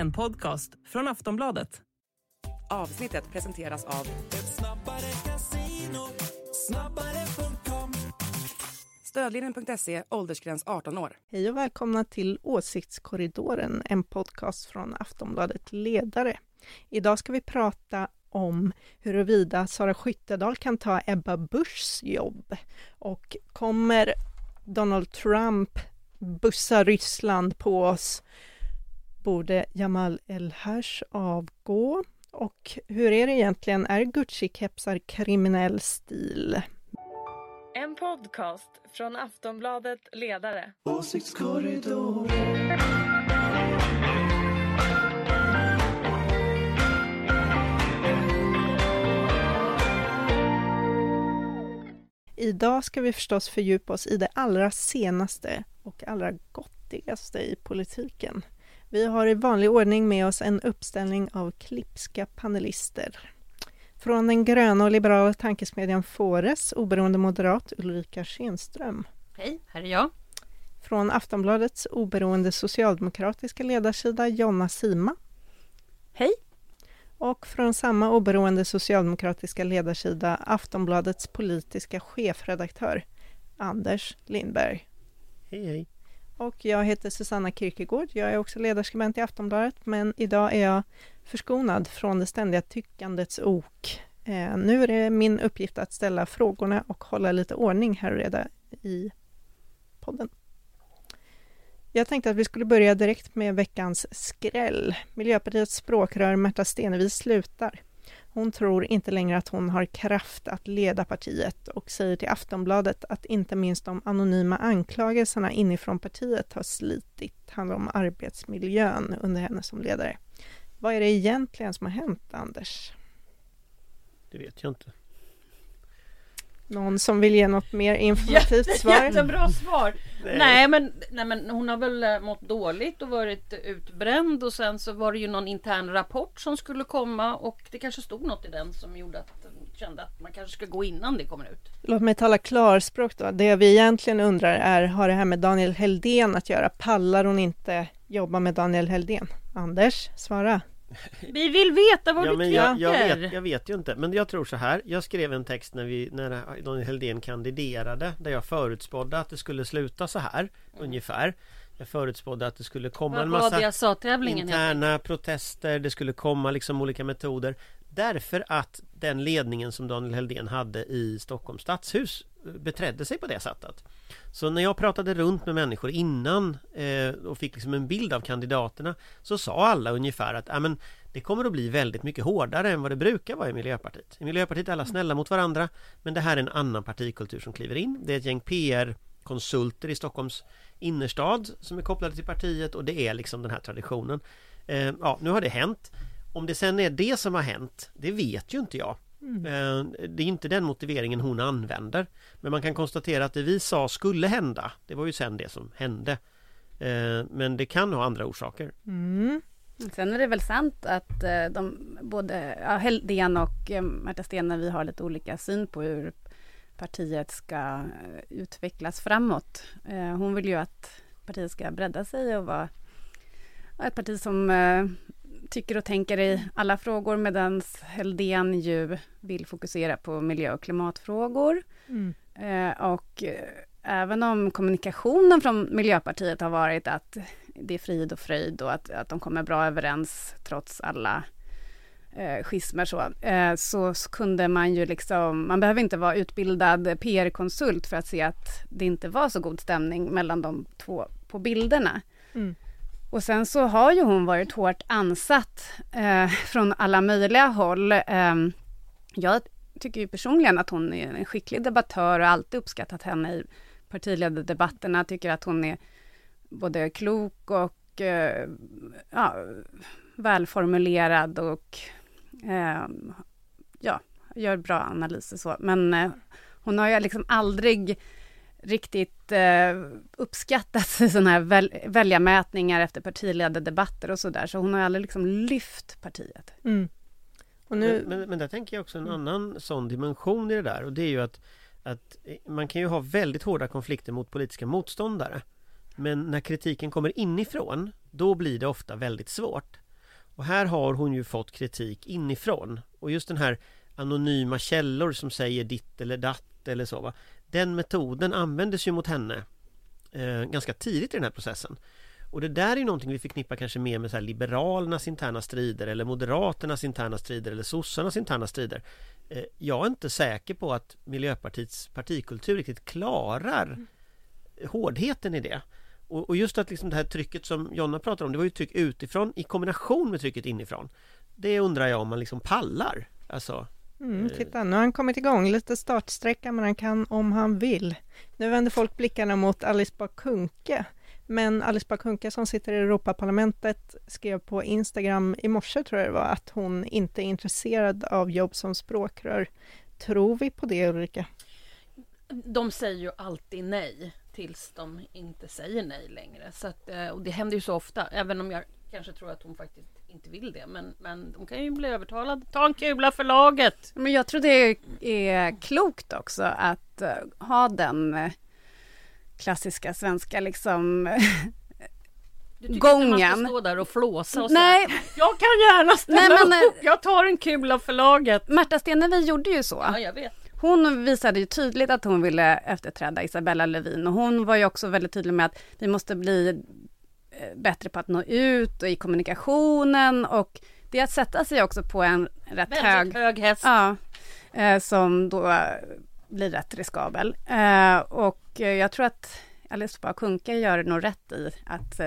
En podcast från Aftonbladet. Avsnittet presenteras av Stödlinjen.se, åldersgräns 18 år. Hej och välkomna till Åsiktskorridoren, en podcast från Aftonbladet Ledare. Idag ska vi prata om huruvida Sara Skyttedal kan ta Ebba Buschs jobb och kommer Donald Trump bussa Ryssland på oss? Borde Jamal El-Haj avgå? Och hur är det egentligen? Är Gucci-kepsar kriminell stil? En podcast från Aftonbladet Ledare. Idag ska vi förstås fördjupa oss i det allra senaste och allra gottigaste i politiken. Vi har i vanlig ordning med oss en uppställning av klipska panelister. Från den gröna och liberala tankesmedjan Fores oberoende moderat Ulrika Schenström. Hej, här är jag. Från Aftonbladets oberoende socialdemokratiska ledarsida Jonna Sima. Hej. Och från samma oberoende socialdemokratiska ledarsida Aftonbladets politiska chefredaktör Anders Lindberg. Hej hej! Och jag heter Susanna Kierkegaard. Jag är också ledarskribent i Aftonbladet, men idag är jag förskonad från det ständiga tyckandets ok. Eh, nu är det min uppgift att ställa frågorna och hålla lite ordning här och reda i podden. Jag tänkte att vi skulle börja direkt med veckans skräll. Miljöpartiets språkrör Märta Stenevi slutar. Hon tror inte längre att hon har kraft att leda partiet och säger till Aftonbladet att inte minst de anonyma anklagelserna inifrån partiet har slitit, handlar om arbetsmiljön under henne som ledare. Vad är det egentligen som har hänt, Anders? Det vet jag inte. Någon som vill ge något mer informativt Jätte, svar? Jättebra svar! Nej. Nej. men, nej men hon har väl eh, mått dåligt och varit utbränd och sen så var det ju någon intern rapport som skulle komma och det kanske stod något i den som gjorde att kände att man kanske ska gå innan det kommer ut. Låt mig tala klarspråk då. Det vi egentligen undrar är, har det här med Daniel Heldén att göra? Pallar hon inte jobba med Daniel Heldén? Anders, svara. Vi vill veta vad Ja, du tycker! jag, jag, vet, jag vet ju inte Men jag tror så här Jag skrev en text när, vi, när Daniel Heldén kandiderade Där jag förutspådde att det skulle sluta så här Ungefär Jag förutspådde att det skulle komma Vad en massa tävlingen heter? interna protester Det skulle komma liksom olika metoder Därför att den ledningen som Daniel Heldén hade i Stockholms stadshus eh, beträdde sig på det sättet. Så när jag pratade runt med människor innan eh, och fick liksom en bild av kandidaterna så sa alla ungefär att ah, men, det kommer att bli väldigt mycket hårdare än vad det brukar vara i Miljöpartiet. I Miljöpartiet är alla snälla mot varandra men det här är en annan partikultur som kliver in. Det är ett gäng PR-konsulter i Stockholms innerstad som är kopplade till partiet och det är liksom den här traditionen. Eh, ja, nu har det hänt. Om det sen är det som har hänt, det vet ju inte jag. Mm. Det är inte den motiveringen hon använder. Men man kan konstatera att det vi sa skulle hända, det var ju sen det som hände. Eh, men det kan ha andra orsaker. Mm. Sen är det väl sant att eh, de, både ja, Heldén och Märta Stenevi har lite olika syn på hur partiet ska utvecklas framåt. Hon vill ju att partiet ska bredda sig och vara ett parti som tycker och tänker i alla frågor medan Heldén ju vill fokusera på miljö och klimatfrågor. Mm. Eh, och eh, även om kommunikationen från Miljöpartiet har varit att det är frid och fröjd och att, att de kommer bra överens trots alla eh, schismer så, eh, så, så kunde man ju liksom, man behöver inte vara utbildad PR-konsult för att se att det inte var så god stämning mellan de två på bilderna. Mm. Och sen så har ju hon varit hårt ansatt eh, från alla möjliga håll. Eh, jag tycker ju personligen att hon är en skicklig debattör och alltid uppskattat henne i partiledardebatterna. Tycker att hon är både klok och eh, ja, välformulerad och eh, ja, gör bra analyser så. Men eh, hon har ju liksom aldrig riktigt eh, uppskattats i sådana här väl, väljarmätningar efter partiledardebatter och sådär. Så hon har aldrig liksom lyft partiet. Mm. Och nu, Men, men, men där tänker jag också en annan sån dimension i det där och det är ju att, att man kan ju ha väldigt hårda konflikter mot politiska motståndare. Men när kritiken kommer inifrån, då blir det ofta väldigt svårt. Och här har hon ju fått kritik inifrån. Och just den här anonyma källor som säger ditt eller datt eller så. Va? Den metoden användes ju mot henne eh, ganska tidigt i den här processen. Och det där är någonting vi förknippar kanske mer med så här Liberalernas interna strider eller Moderaternas interna strider eller sossarnas interna strider. Eh, jag är inte säker på att Miljöpartiets partikultur riktigt klarar mm. hårdheten i det. Och, och, just att liksom det här trycket som Jonna pratar om, det var ju tryck utifrån i kombination med trycket inifrån. Det undrar jag om man liksom pallar. Alltså, Mm, eh. titta, nu har han kommit igång. Lite startsträcka, men han kan om han vill. Nu vänder folk blickarna mot Alice Bah Kuhnke. Men Alice Bah Kuhnke som sitter i Europaparlamentet skrev på Instagram i morse, tror jag det var, att hon inte är intresserad av jobb som språkrör. Tror vi på det, Ulrika? De säger ju alltid nej tills de inte säger nej längre. Så att, eh, och det händer ju så ofta, även om jag kanske tror att hon faktiskt inte vill det. Men, men de kan ju bli övertalade. Ta en kula för laget! Men jag tror det är klokt också att uh, ha den uh, klassiska svenska liksom du tycker gången. inte man ska stå där och flåsa och Nej. säga Jag kan gärna ställa Nej, men, upp, jag tar en kula för laget. Märta Stenevi gjorde ju så. Ja, jag vet. Hon visade ju tydligt att hon ville efterträda Isabella Lövin och hon var ju också väldigt tydlig med att vi måste bli Eh, bättre på att nå ut och i kommunikationen och det är att sätta sig också på en rätt hög, hög häst. Ja, eh, som då blir rätt riskabel. Eh, och jag tror att Alice Bah Kuhnke gör nog rätt i att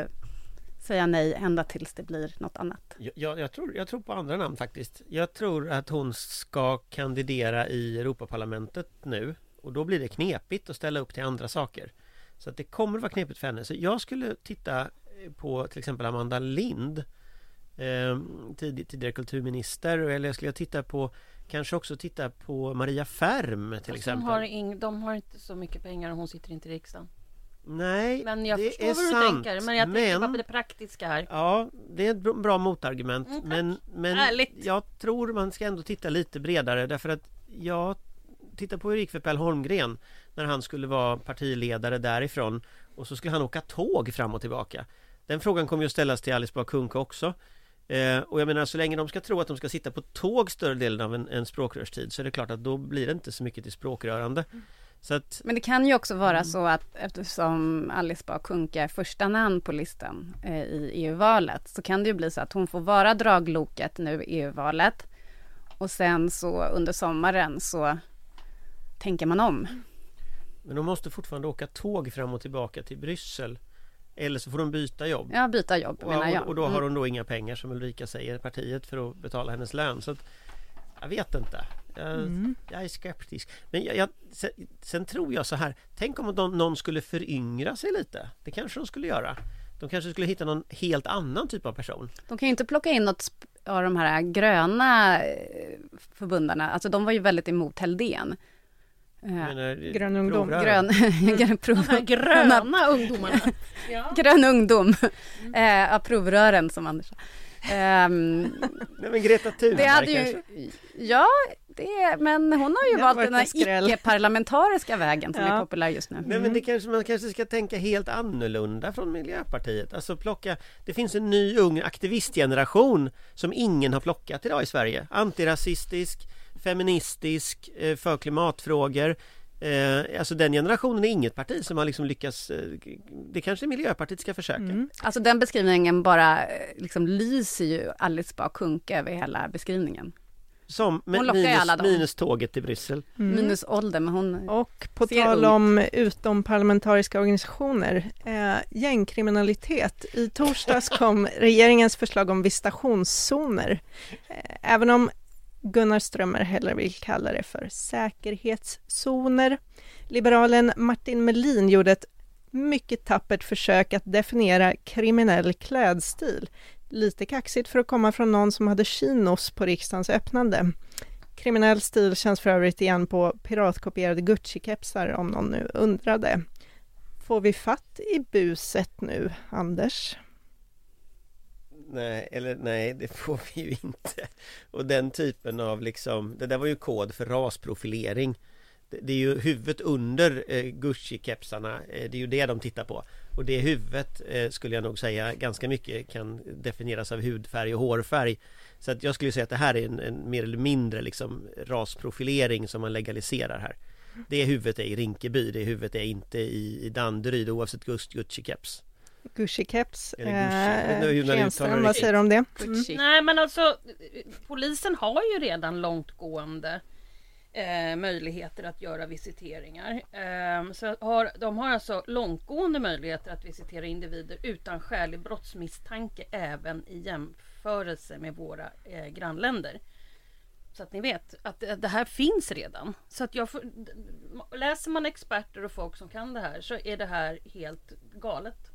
säga nej ända tills det blir något annat. Jag, jag, tror, jag tror på andra namn faktiskt. Jag tror att hon ska kandidera i Europaparlamentet nu och då blir det knepigt att ställa upp till andra saker. Så att det kommer att vara knepigt för henne. Så jag skulle titta på till exempel Amanda Lind eh, tid, Tidigare kulturminister eller jag skulle titta på Kanske också titta på Maria Färm till exempel har ing, De har inte så mycket pengar och hon sitter inte i riksdagen Nej, men jag det förstår är vad sant. du tänker, men jag men, tänker på det praktiska här. Ja, det är ett bra motargument. Mm, men men jag tror man ska ändå titta lite bredare därför att jag tittar på hur det gick för Pell Holmgren när han skulle vara partiledare därifrån och så skulle han åka tåg fram och tillbaka. Den frågan kommer ju att ställas till Alice Bah Kuhnke också. Eh, och jag menar så länge de ska tro att de ska sitta på tåg större delen av en, en språkrörstid så är det klart att då blir det inte så mycket till språkrörande. Så att, Men det kan ju också vara mm. så att eftersom Alice Bah Kuhnke är första namn på listan eh, i EU-valet så kan det ju bli så att hon får vara dragloket nu i EU-valet och sen så under sommaren så tänker man om. Men de måste fortfarande åka tåg fram och tillbaka till Bryssel eller så får de byta jobb. Ja, byta jobb menar jag. Och, då har mm. hon då inga pengar som Ulrika säger, partiet, för att betala hennes lön. Så att, jag vet inte. Jag, mm. jag är skeptisk. Men jag, jag, sen, sen, tror jag så här. Tänk om någon, någon skulle föryngra sig lite. Det kanske de skulle göra. De kanske skulle hitta någon helt annan typ av person. De kan ju inte plocka in något av de här gröna eh, förbundarna. Alltså de var ju väldigt emot Heldén. Menar, grön ungdom. Grön, mm. prov, gröna ungdomarna. ja. Grön ungdom. Mm. Eh, provrören som Anders sa. Um, Nej men Greta Thunberg ju, Ja, det, men hon har ju valt den här icke-parlamentariska vägen som ja. är populär just nu. Nej men mm. det kanske, man kanske ska tänka helt annorlunda från Miljöpartiet. Alltså plocka, det finns en ny ung aktivistgeneration som ingen har plockat idag i Sverige. Antirasistisk, feministisk, eh, för klimatfrågor. Eh, alltså den generationen är inget parti som har liksom lyckats eh, Det kanske Miljöpartiet ska försöka mm. Alltså den beskrivningen bara liksom lyser ju Alice Bah Kuhnke över hela beskrivningen som minus, minus tåget till Bryssel. Mm. Minus ålder, men hon Och på tal om utomparlamentariska organisationer, eh, gängkriminalitet. I torsdags kom regeringens förslag om visitationszoner. Eh, även om Gunnar Strömmer hellre vill kalla det för säkerhetszoner. Liberalen Martin Melin gjorde ett mycket tappert försök att definiera kriminell klädstil. Lite kaxigt för att komma från någon som hade chinos på riksdagens öppnande. Kriminell stil känns för övrigt igen på piratkopierade Gucci-kepsar om någon nu undrade. Får vi fatt i buset nu, Anders? Nej, eller nej, det får vi ju inte. Och den typen av liksom, det där var ju kod för rasprofilering. Det, det är ju huvudet under eh, Gucci-kepsarna, eh, det är ju det de tittar på. Och det huvudet eh, skulle jag nog säga ganska mycket kan definieras av hudfärg och hårfärg. Så att jag skulle säga att det här är en, en mer eller mindre liksom rasprofilering som man legaliserar här. Det huvudet är i Rinkeby, det huvudet är inte i, i Danderyd oavsett Gucci-keps. Gucci-keps. Hur Eh, vad säger du om det? Mm. Nej men alltså polisen har ju redan långtgående eh, möjligheter att göra visiteringar. Eh, så har, de har alltså långtgående möjligheter att visitera individer utan skälig brottsmisstanke även i jämförelse med våra eh, grannländer. Så att ni vet att det det här finns redan. Så att jag får, läser man experter och folk som kan det här så är det här helt galet.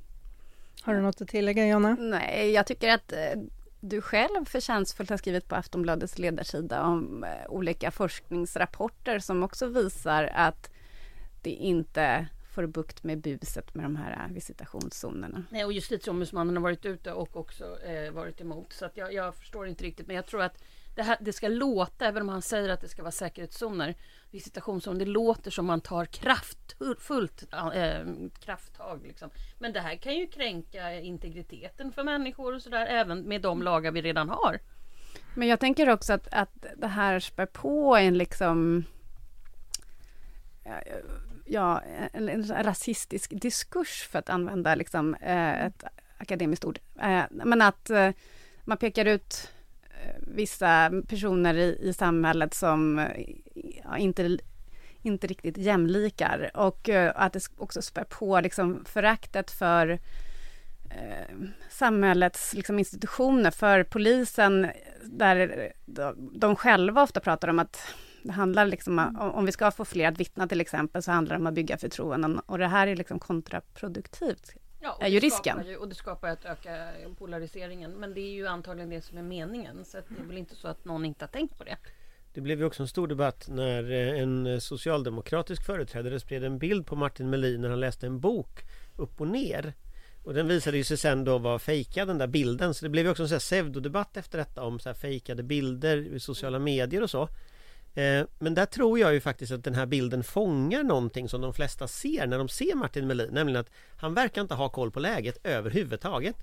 Har du något att tillägga Jonna? Nej, jag tycker att eh, du själv förtjänstfullt har skrivit på Aftonbladets ledarsida om eh, olika forskningsrapporter som också visar att det inte får bukt med buset med de här eh, visitationszonerna. Nej, och justitieombudsmannen har varit ute och också eh, varit emot. Så att jag, jag förstår inte riktigt. Men jag tror att det, här, det ska låta, även om han säger att det ska vara säkerhetszoner, visitationszoner, det låter som man tar kraftfullt äh, eh, krafttag. Liksom. Men det här kan ju kränka integriteten för människor och sådär, även med de lagar vi redan har. Men jag tänker också att, att det här spär på en liksom ja, en, en rasistisk diskurs för att använda liksom, eh, ett akademiskt ord. Eh, men att eh, man pekar ut vissa personer i, i samhället som eh, ja, inte, inte riktigt jämlikar. Och eh, att det också spär på liksom, föraktet för eh, samhällets liksom, institutioner, för polisen, där de, de själva ofta pratar om att det handlar liksom om, om vi ska få fler att vittna till exempel, så handlar det om att bygga förtroenden. Och det här är liksom kontraproduktivt. Ja, och är ju det risken. skapar Ju, och det skapar att öka polariseringen. Men det är ju antagligen det som är meningen. Så att det är väl inte så att någon inte har tänkt på det. Det blev ju också en stor debatt när eh, en socialdemokratisk företrädare spred en bild på Martin Melin när han läste en bok upp och ner. Och den visade ju sig sen då vara fejkad den där bilden så det blev ju också en pseudodebatt efter detta om så här fejkade bilder i sociala medier och så. Eh, men där tror jag ju faktiskt att den här bilden fångar någonting som de flesta ser när de ser Martin Melin Nämligen att han verkar inte ha koll på läget överhuvudtaget.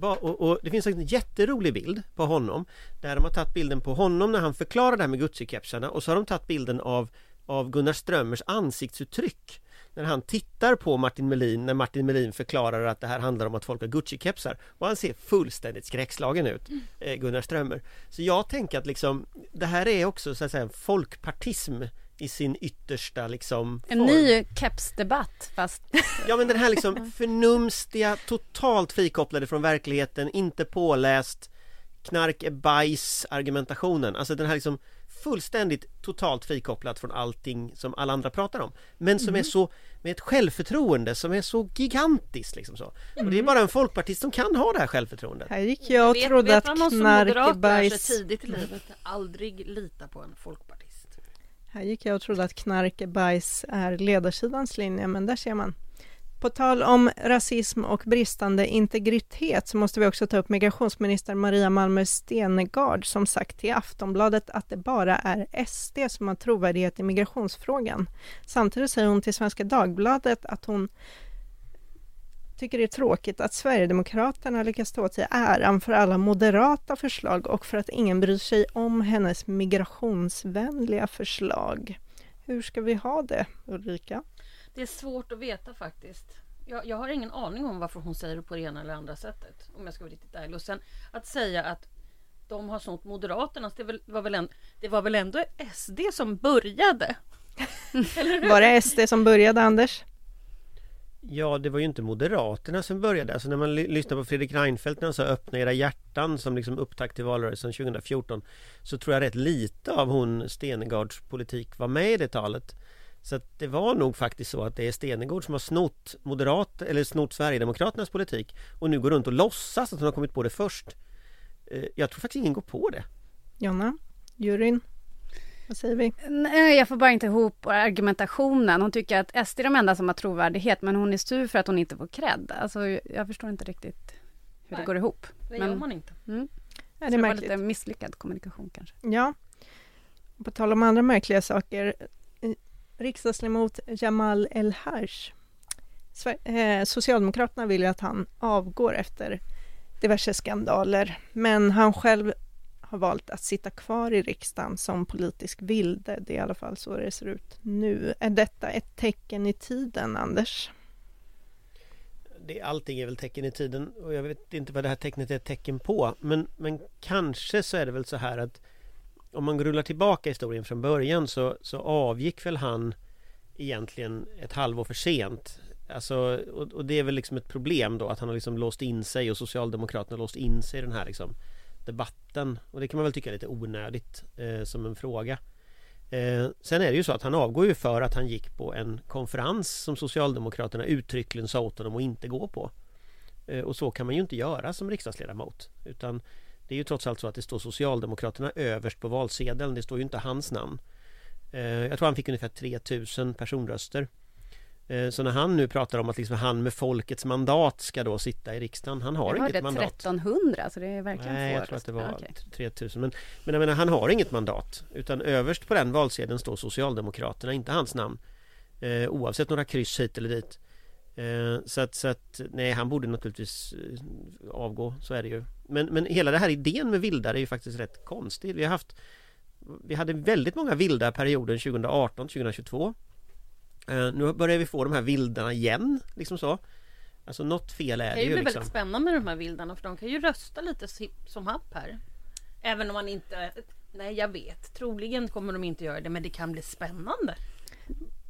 Och, och det finns en jätterolig bild på honom Där de har tagit bilden på honom när han förklarar det här med Gucci-kepsarna och så har de tagit bilden av, av Gunnar Strömmers ansiktsuttryck när han tittar på Martin Melin när Martin Melin förklarar att det här handlar om att folk har Gucci-kepsar. Och han ser fullständigt skräckslagen ut eh, Gunnar Strömmer. Så jag tänker att liksom det här är också så att säga en folkpartism i sin yttersta liksom En form. ny kepsdebatt fast Ja men den här liksom förnumstiga, totalt frikopplade från verkligheten, inte påläst Knark är bajs argumentationen, alltså den här liksom fullständigt totalt frikopplat från allting som alla andra pratar om Men som är så, med ett självförtroende som är så gigantiskt liksom så Och det är bara en folkpartist som kan ha det här självförtroendet Här gick jag och vet, trodde vet att lär sig knarkebajs... tidigt i livet? Aldrig lita på en folkpartist. Här gick jag och trodde att knarkebajs är ledarsidans linje, men där ser man. På tal om rasism och bristande integritet så måste vi också ta upp migrationsminister Maria Malmer Stenegard som sagt till Aftonbladet att det bara är SD som har trovärdighet i migrationsfrågan. Samtidigt säger hon till Svenska Dagbladet att hon tycker det är tråkigt att Sverigedemokraterna lyckas ta åt sig äran för alla moderata förslag och för att ingen bryr sig om hennes migrationsvänliga förslag. Hur ska vi ha det, Ulrika? Det är svårt att veta faktiskt. Jag, jag har ingen aning om varför hon säger det på det ena eller andra sättet. Om jag ska vara riktigt ärlig. Och sen att säga att de har snott Moderaternas, det, var väl en, det var väl ändå SD som började? Var det SD som började, Anders? Ja, det var ju inte Moderaterna som började. Alltså när man ly- lyssnar på Fredrik Reinfeldt när han sa öppna era hjärtan som liksom upptakt till valrörelsen 2014 så tror jag rätt lite av hon Stenegards politik var med i det talet. Så att det var nog faktiskt så att det är Stenegård som har snott Moderat eller snott Sverigedemokraternas politik och nu går runt och låtsas att hon har kommit på det först. Eh, Jag tror faktiskt ingen går på det. Jonna? Juryn? Vad säger vi? Nej, jag får bara inte ihop argumentationen. Hon tycker att SD är de enda som har trovärdighet, men hon är sur för att hon inte får cred. Alltså, jag förstår inte riktigt hur det Nej. går ihop. Det men- gör man inte. Mm. Ja, det är var märkligt. lite misslyckad kommunikation kanske. Ja. På tal om andra märkliga saker riksdagsledamot Jamal El-Haj. Eh, Socialdemokraterna vill ju att han avgår efter diverse skandaler, men han själv har valt att sitta kvar i riksdagen som politisk vilde. Det är i alla fall så det ser ut nu. Är detta ett tecken i tiden, Anders? Det, allting är väl tecken i tiden och jag vet inte vad det här tecknet är ett tecken på. Men, men kanske så är det väl så här att om man rullar tillbaka historien från början så, så avgick väl han egentligen ett halvår för sent. Alltså, och, och, det är väl liksom ett problem då att han har liksom låst in sig och Socialdemokraterna låst in sig i den här liksom debatten. Och det kan man väl tycka är lite onödigt eh, som en fråga. Eh, sen är det ju så att han avgår ju för att han gick på en konferens som Socialdemokraterna uttryckligen sa åt honom att inte gå på. Eh, och så kan man ju inte göra som riksdagsledamot. Utan det är ju trots allt så att det står Socialdemokraterna överst på valsedeln. Det står ju inte hans namn. Eh, jag tror han fick ungefär 3000 personröster. Eh, så när han nu pratar om att liksom han med folkets mandat ska då sitta i riksdagen Han har inget mandat Jag 1300 så det är verkligen Nej jag tror att det var okay. 3000 men, men jag menar han har inget mandat Utan överst på den valsedeln står Socialdemokraterna, inte hans namn eh, Oavsett några kryss hit eller dit eh, så, att, så att nej han borde naturligtvis avgå Så är det ju men, men hela den här idén med vildar är ju faktiskt rätt konstig Vi har haft Vi hade väldigt många vilda perioden 2018 2022 Uh, nu börjar vi få de här vildarna igen, liksom så. Alltså något fel är det, ju. Det är ju liksom. väldigt spännande med de här vildarna för de kan ju rösta lite som happ här. Även om man inte... Nej, jag vet. Troligen kommer de inte göra det, men det kan bli spännande.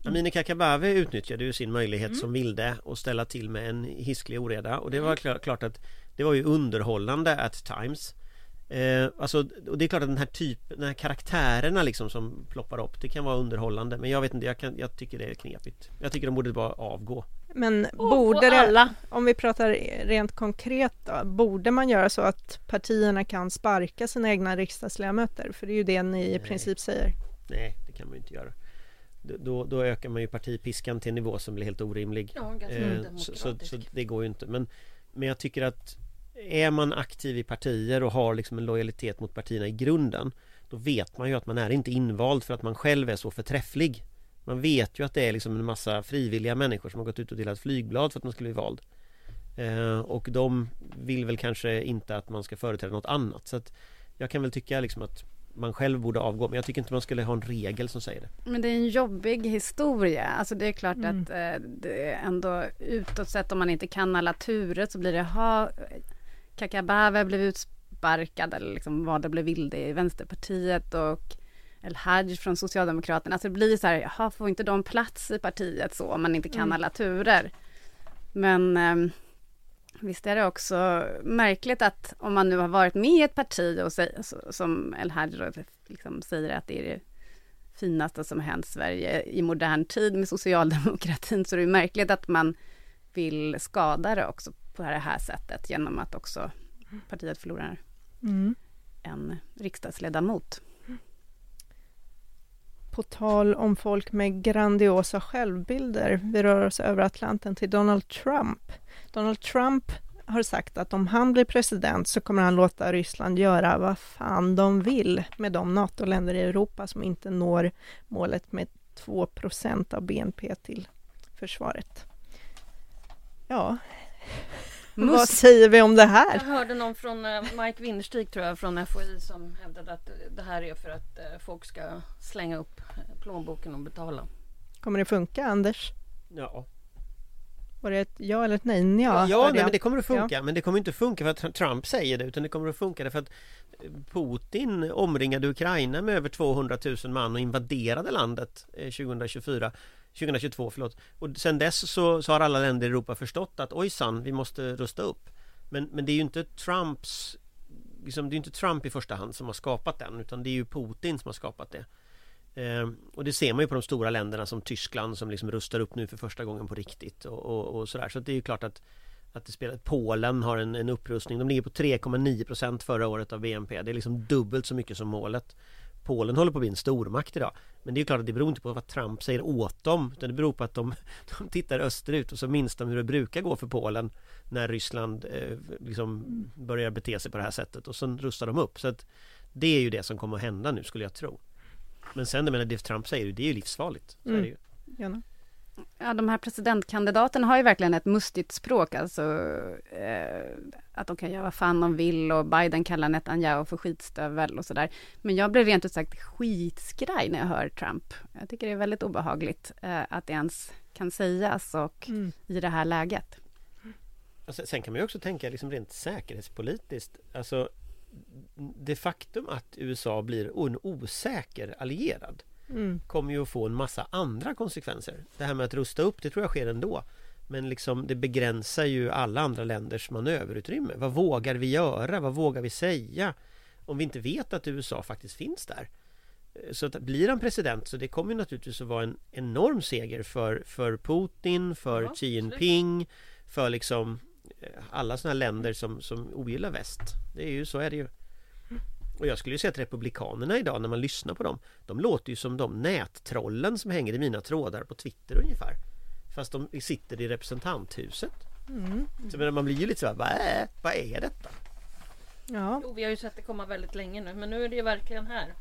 Amineh Kakabaveh utnyttjade ju sin möjlighet mm. som vilde att ställa till med en hisklig oreda och det var mm. klart att det var ju underhållande at times. Eh, alltså, och det är klart att den här typen, de här karaktärerna liksom som ploppar upp Det kan vara underhållande men jag vet inte, jag, kan, jag tycker det är knepigt Jag tycker de borde bara avgå Men borde det, alla. om vi pratar rent konkret då, borde man göra så att partierna kan sparka sina egna riksdagsledamöter? För det är ju det ni Nej. i princip säger Nej, det kan man ju inte göra då, då ökar man ju partipiskan till en nivå som blir helt orimlig ja, eh, så, så, så, det går ju inte men, men jag tycker att är man aktiv i partier och har liksom en lojalitet mot partierna i grunden Då vet man ju att man är inte invald för att man själv är så förträfflig Man vet ju att det är liksom en massa frivilliga människor som har gått ut och delat flygblad för att man skulle bli vald eh, Och de vill väl kanske inte att man ska företräda något annat så att Jag kan väl tycka liksom att man själv borde avgå men jag tycker inte man skulle ha en regel som säger det. Men det är en jobbig historia. Alltså det är klart mm. att eh, det är ändå utåt sett om man inte kan alla turer så blir det ha Kakabaveh blev utsparkad eller liksom vad det blev vilde i Vänsterpartiet och El Haj från Socialdemokraterna. Alltså det blir så här, jaha, får inte de plats i partiet så om man inte kan mm. alla turer? Men eh, visst är det också märkligt att om man nu har varit med i ett parti och säger, som El Haj liksom säger att det är det finaste som hänt Sverige i modern tid med socialdemokratin så det är märkligt att man vill skada det också på det här sättet genom att också partiet förlorar mm. en riksdagsledamot. På tal om folk med grandiosa självbilder, vi rör oss över Atlanten till Donald Trump. Donald Trump har sagt att om han blir president så kommer han låta Ryssland göra vad fan de vill med de NATO-länder i Europa som inte når målet med 2% av BNP till försvaret. Ja, vad säger vi om det här? Jag hörde någon från eh, Mike Winnerstig tror jag från FOI som hävdade att det här är för att eh, folk ska slänga upp plånboken och betala. Kommer det funka Anders? Ja. Var det ett ja eller ett nej? Ja, ja nej, men det kommer att funka. Ja. Men det kommer inte funka för att Trump säger det utan det kommer att funka för att Putin omringade Ukraina med över 200 000 man och invaderade landet 2024 eh, 2022 förlåt. Och sen dess så, så har alla länder i Europa förstått att ojsan, vi måste rusta upp. Men, men det är ju inte Trumps liksom, Det är inte Trump i första hand som har skapat den utan det är ju Putin som har skapat det. Eh, Och det ser man ju på de stora länderna som Tyskland som liksom rustar upp nu för första gången på riktigt och, och, och sådär. Så det är ju klart att att det spelar, Polen har en, en upprustning, de ligger på 3,9% förra året av BNP Det är liksom dubbelt så mycket som målet. Polen håller på att bli en stormakt idag Men det är klart att det beror inte på vad Trump säger åt dem Utan det beror på att de, de tittar österut och så minns de hur det brukar gå för Polen När Ryssland eh, liksom börjar bete sig på det här sättet och sen rustar de upp Så att Det är ju det som kommer att hända nu skulle jag tro Men sen, jag menar, det Trump säger, det är ju livsfarligt. Så är det ju. Jonna? Ja, de här presidentkandidaterna har ju verkligen ett mustigt språk, alltså eh, att de kan göra vad fan de vill och Biden kallar Netanyahu för skitstövel och sådär. Men jag blir rent ut sagt skitskraj när jag hör Trump. Jag tycker det är väldigt obehagligt eh, att det ens kan sägas och Mm. i det här läget. Och sen, sen kan man ju också tänka liksom rent säkerhetspolitiskt. Alltså det faktum att USA blir en osäker allierad Mm. kommer ju att få en massa andra konsekvenser. Det här med att rusta upp, det tror jag sker ändå. Men liksom det begränsar ju alla andra länders manöverutrymme. Vad vågar vi göra? Vad vågar vi säga? Om vi inte vet att USA faktiskt finns där. Så att blir han president så det kommer ju naturligtvis att vara en enorm seger för, för Putin, för Ja, Xi Jinping, för liksom eh, alla sådana länder som, som ogillar väst. Det är ju så är det ju. Och jag skulle ju säga att Republikanerna idag när man lyssnar på dem De låter ju som de nättrollen som hänger i mina trådar på Twitter ungefär Fast de sitter i representanthuset Mm. Så menar, man blir ju lite såhär, vad är, vad är detta? Ja. Jo, vi har ju sett det komma väldigt länge nu, men nu är det ju verkligen här.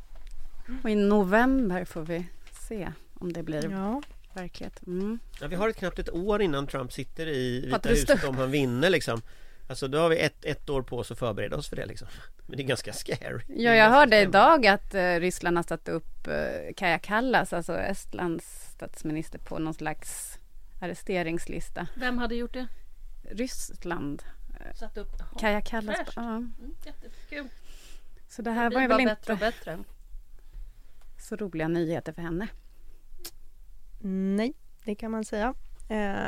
Och i november får vi se om det blir ja. verklighet. Mm. Ja, vi har ett knappt ett år innan Trump sitter i Vita huset om han vinner liksom Alltså då har vi ett, ett år på oss att förbereda oss för det liksom Men det är ganska scary Det Ja, jag hörde skrämmande. idag att eh, Ryssland har satt upp eh, Kaja Kallas, alltså Estlands statsminister, på någon slags arresteringslista. Vem hade gjort det? Ryssland. Satt upp? Jaha. Kaja Kallas. Fräscht. Ja. Mm, jättekul. Så det Det här var blir ju väl bättre och inte bättre. så roliga nyheter för henne. Nej, det kan man säga. Eh,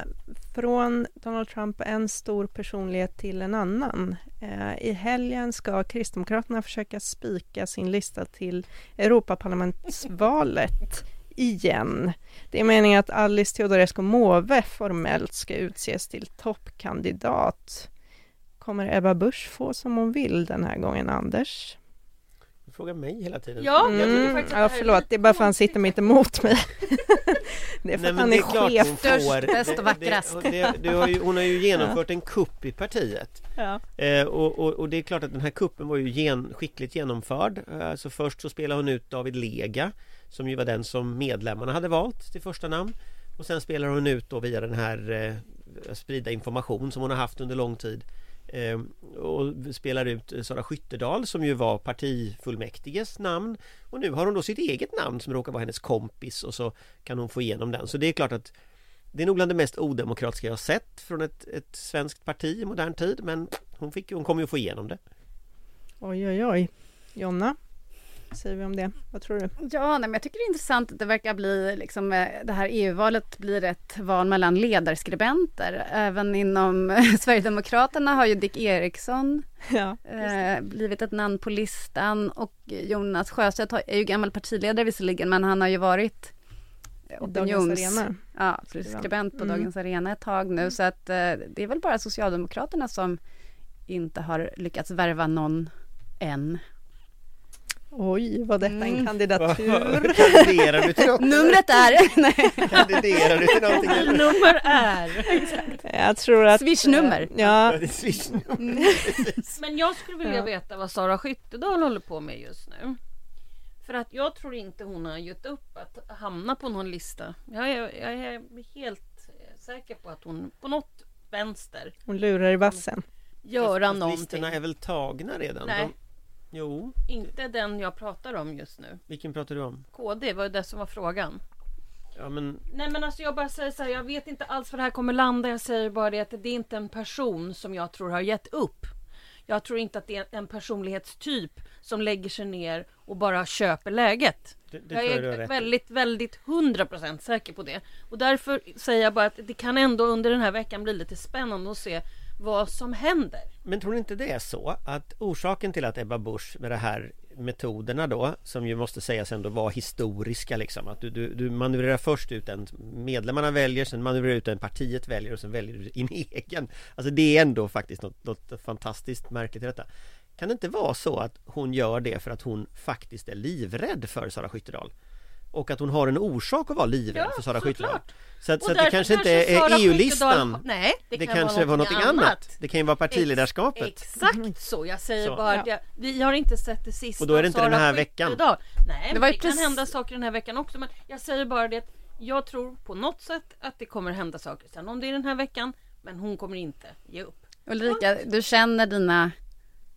från Donald Trump en stor personlighet till en annan. Eh, I helgen ska Kristdemokraterna försöka spika sin lista till Europaparlamentsvalet igen. Det är meningen att Alice Teodorescu Måwe formellt ska utses till toppkandidat. Kommer Ebba Busch få som hon vill den här gången, Anders? Du frågar mig hela tiden Ja, jag tycker Mm, faktiskt att ja, det här är förlåt, det är bara för att han sitter mitt emot mig. det är för Nej, att han är är chef. Störst, bäst och det- vackrast. det, det, det har ju, Hon har ju genomfört en kupp i partiet Ja. Eh, och, och, och det är klart att den här kuppen var ju gen, skickligt genomförd. Alltså först så spelade hon ut David Lega som ju var den som medlemmarna hade valt till första namn. Och sen spelar hon ut då via den här eh, sprida information som hon har haft under lång tid. Ehm, och spelar ut eh, Sara Skyttedal som ju var partifullmäktiges namn. Och nu har hon då sitt eget namn som råkar vara hennes kompis och så kan hon få igenom den. Så det är klart att det är nog bland det mest odemokratiska jag har sett från ett, ett svenskt parti i modern tid men hon, fick, ju- hon kommer ju få igenom det. Oj, oj, oj. Jonna, säger vi om det? Vad tror du? Ja, nej, men jag tycker det är intressant att det verkar bli, liksom, eh, det här EU-valet blir ett val mellan ledarskribenter. Även inom Sverigedemokraterna har ju Dick Eriksson Ja, eh, blivit ett namn på listan och Jonas Sjöstedt är ju gammal partiledare visserligen, men han har ju varit Dagens opinions... Arena. Ja, skribent på Mm. Dagens Arena ett tag nu, så att eh, det är väl bara Socialdemokraterna som inte har lyckats värva någon än. Oj, var detta en Mm. kandidatur? Kandiderar du till något? Numret är... nej. Kandiderar du till någonting eller? Nummer är. Jag tror att... Swishnummer. Ja, swishnummer. Mm. Men jag skulle vilja Ja. veta vad Sara Skyttedal håller på med just nu. För att jag tror inte hon har gett upp att hamna på någon lista. Jag är, jag är helt säker på att hon på något vänster hon lurar i vassen. göra någonting. Listorna är väl tagna redan? Nej. De, jo, Inte den jag pratar om just nu. vilken pratar du om? KD var ju det som var frågan. Ja men Nej men alltså jag bara säger så här, jag vet inte alls var det här kommer landa. Jag säger bara det att det är inte en person som jag tror har gett upp. Jag tror inte att det är en personlighetstyp som lägger sig ner och bara köper läget. det, det jag är väldigt, väldigt hundra procent säker på det. Och därför säger jag bara att det kan ändå under den här veckan bli lite spännande att se vad som händer. Men tror ni inte det är så att orsaken till att Ebba Busch med de här metoderna då som ju måste sägas ändå vara historiska liksom att du, du, du manövrerar först ut en medlemmarna väljer sen manövrerar ut en partiet väljer och sen väljer du din egen Alltså det är ändå faktiskt något, något fantastiskt märkligt i detta Kan det inte vara så att hon gör det för att hon faktiskt är livrädd för Sara Skyttedal? Och att hon har en orsak att vara livrädd Ja, för Sara Skyttedal. Så, att, så att det kanske inte Sara är EU-listan. Nej, det, Det kan kanske vara var någonting annat. Det kan ju vara partiledarskapet. Exakt så, jag säger Så. bara att Ja. jag, vi har inte sett det sista Och då är det inte av den här Sara veckan. Nej, Det ju det kan hända saker den här veckan också men jag säger bara det att jag tror på något sätt att det kommer hända saker sen om det är den här veckan men hon kommer inte ge upp. Ulrika, du känner dina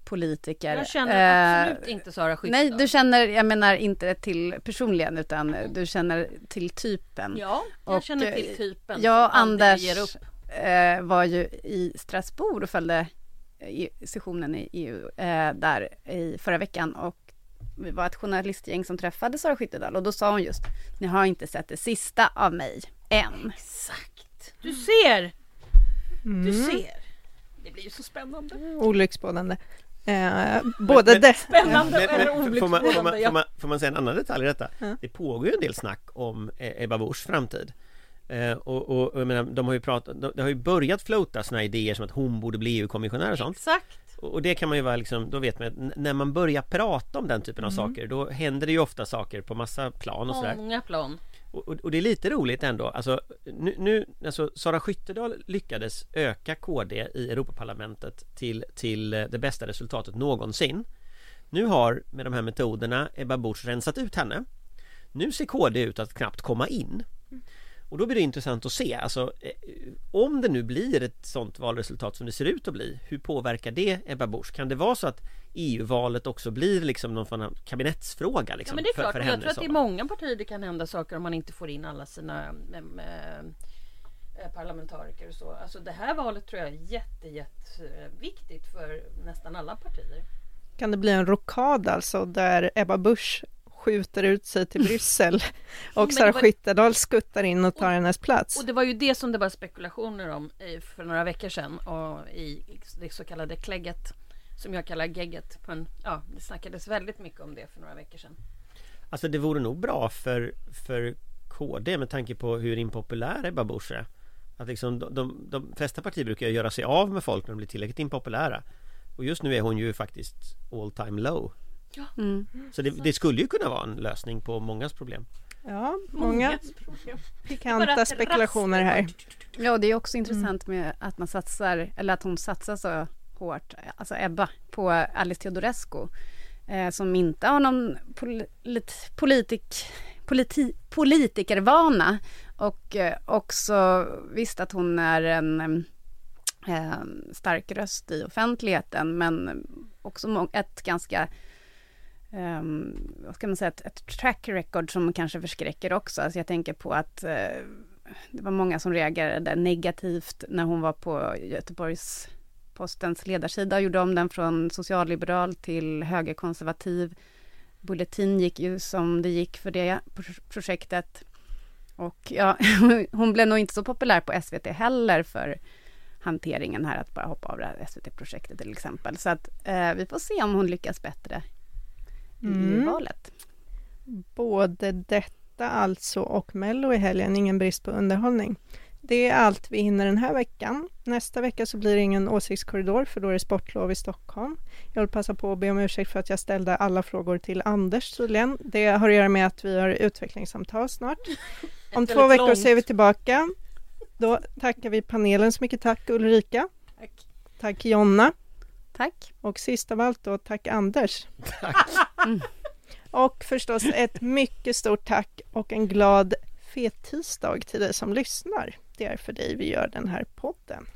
politiker. Jag känner Eh, absolut inte Sara Skyttedal. Nej, du känner, jag menar inte till personligen utan du känner till typen. Ja, jag Och, känner eh, till typen Jag och Anders ger upp. eh, var ju i Strasbourg och följde i sessionen i EU eh, där i förra veckan och vi var ett journalistgäng som träffade Sara Skyttedal och då sa hon just Ni har inte sett det sista av mig än. Exakt. Du ser! Du Mm. ser. Det blir ju så spännande. Olycksbådande. Eh, både men- det... Spännande Men, eller får, man, får, man, olycksbådande. får, man, får man säga en annan detalj i detta? Ja. Det pågår ju en del snack om eh, Ebba Buschs framtid. Eh, och, och, och jag menar, de har ju pratat, de, det har ju börjat flota såna idéer som att hon borde bli EU-kommissionär och sånt. Exakt. Och och det kan man ju vara liksom, då vet man att när man börjar prata om den typen av saker då händer det ju ofta saker på massa plan och sådär. Många plan. Och, och, och det är lite roligt ändå, alltså nu, nu alltså Sara Skyttedal lyckades öka KD i Europaparlamentet till, till eh, det bästa resultatet någonsin. Nu har med de här metoderna Ebba Busch rensat ut henne. Nu ser KD ut att knappt komma in. Och då blir det intressant att se, alltså eh, om det nu blir ett sånt valresultat som det ser ut att bli, hur påverkar det Ebba Busch? Kan det vara så att EU-valet också blir liksom någon form av kabinettsfråga? Liksom, Ja men det är för- klart, för och jag tror att det är så? många partier det kan hända saker om man inte får in alla sina eh, eh, parlamentariker och så. Alltså det här valet tror jag är jätte, jätte viktigt för nästan alla partier. Kan det bli en rockad alltså där Ebba Busch skjuter ut sig till Bryssel och Sara var- Skyttedal skuttar in och tar hennes plats? Och det var ju det som det var spekulationer om för några veckor sedan och i det så kallade klägget som jag kallar gegget. Men ja, det snackades väldigt mycket om det för några veckor sedan. Alltså det vore nog bra för, för KD med tanke på hur impopulär Ebba Busch är Att liksom de, de, de flesta partier brukar göra sig av med folk när de blir tillräckligt impopulära Och just nu är hon ju faktiskt all time low Mm. Så det, det skulle ju kunna vara en lösning på mångas problem Ja, många pikanta spekulationer här. Ja, det är också intressant med att man satsar, eller att hon satsar så hårt, alltså Ebba, på Alice Teodorescu. Eh, som inte har någon polit, politik, politi, politikervana. Och eh, också visst att hon är en eh, stark röst i offentligheten, men också ett ganska um, vad ska man säga, ett, ett track record som kanske förskräcker också. Alltså jag tänker på att uh, det var många som reagerade negativt när hon var på Göteborgs Postens ledarsida och gjorde om den från socialliberal till högerkonservativ. Bulletin gick ju som det gick för det projektet. Och ja, hon blev nog inte så populär på SVT heller för hanteringen här att bara hoppa av det här SVT-projektet till exempel. Så att eh, vi får se om hon lyckas bättre i Mm. valet. Både detta alltså och Mello i helgen, ingen brist på underhållning. Det är allt vi hinner den här veckan. Nästa vecka så blir det ingen åsiktskorridor för då är det sportlov i Stockholm. Jag vill passa på att be om ursäkt för att jag ställde alla frågor till Anders tydligen. Det har att göra med att vi har utvecklingssamtal snart. Om två veckor långt. så är vi tillbaka. Då tackar vi panelen så mycket. Tack Ulrika. Tack. Tack Jonna. Tack! Och sist av allt då, tack Anders. Tack. Och förstås ett mycket stort tack och en glad fet tisdag till dig som lyssnar. Det är för dig vi gör den här podden.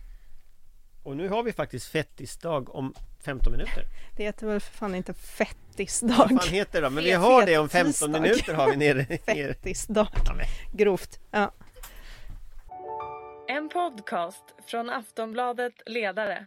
Och nu har vi faktiskt fettisdag om 15 minuter Det heter väl för fan inte Vad fettisdag? fan heter det då? Men vi har det om fet 15 tisdag. minuter har vi nere. Fettisdag. Grovt. Ja. En podcast från Aftonbladet Ledare.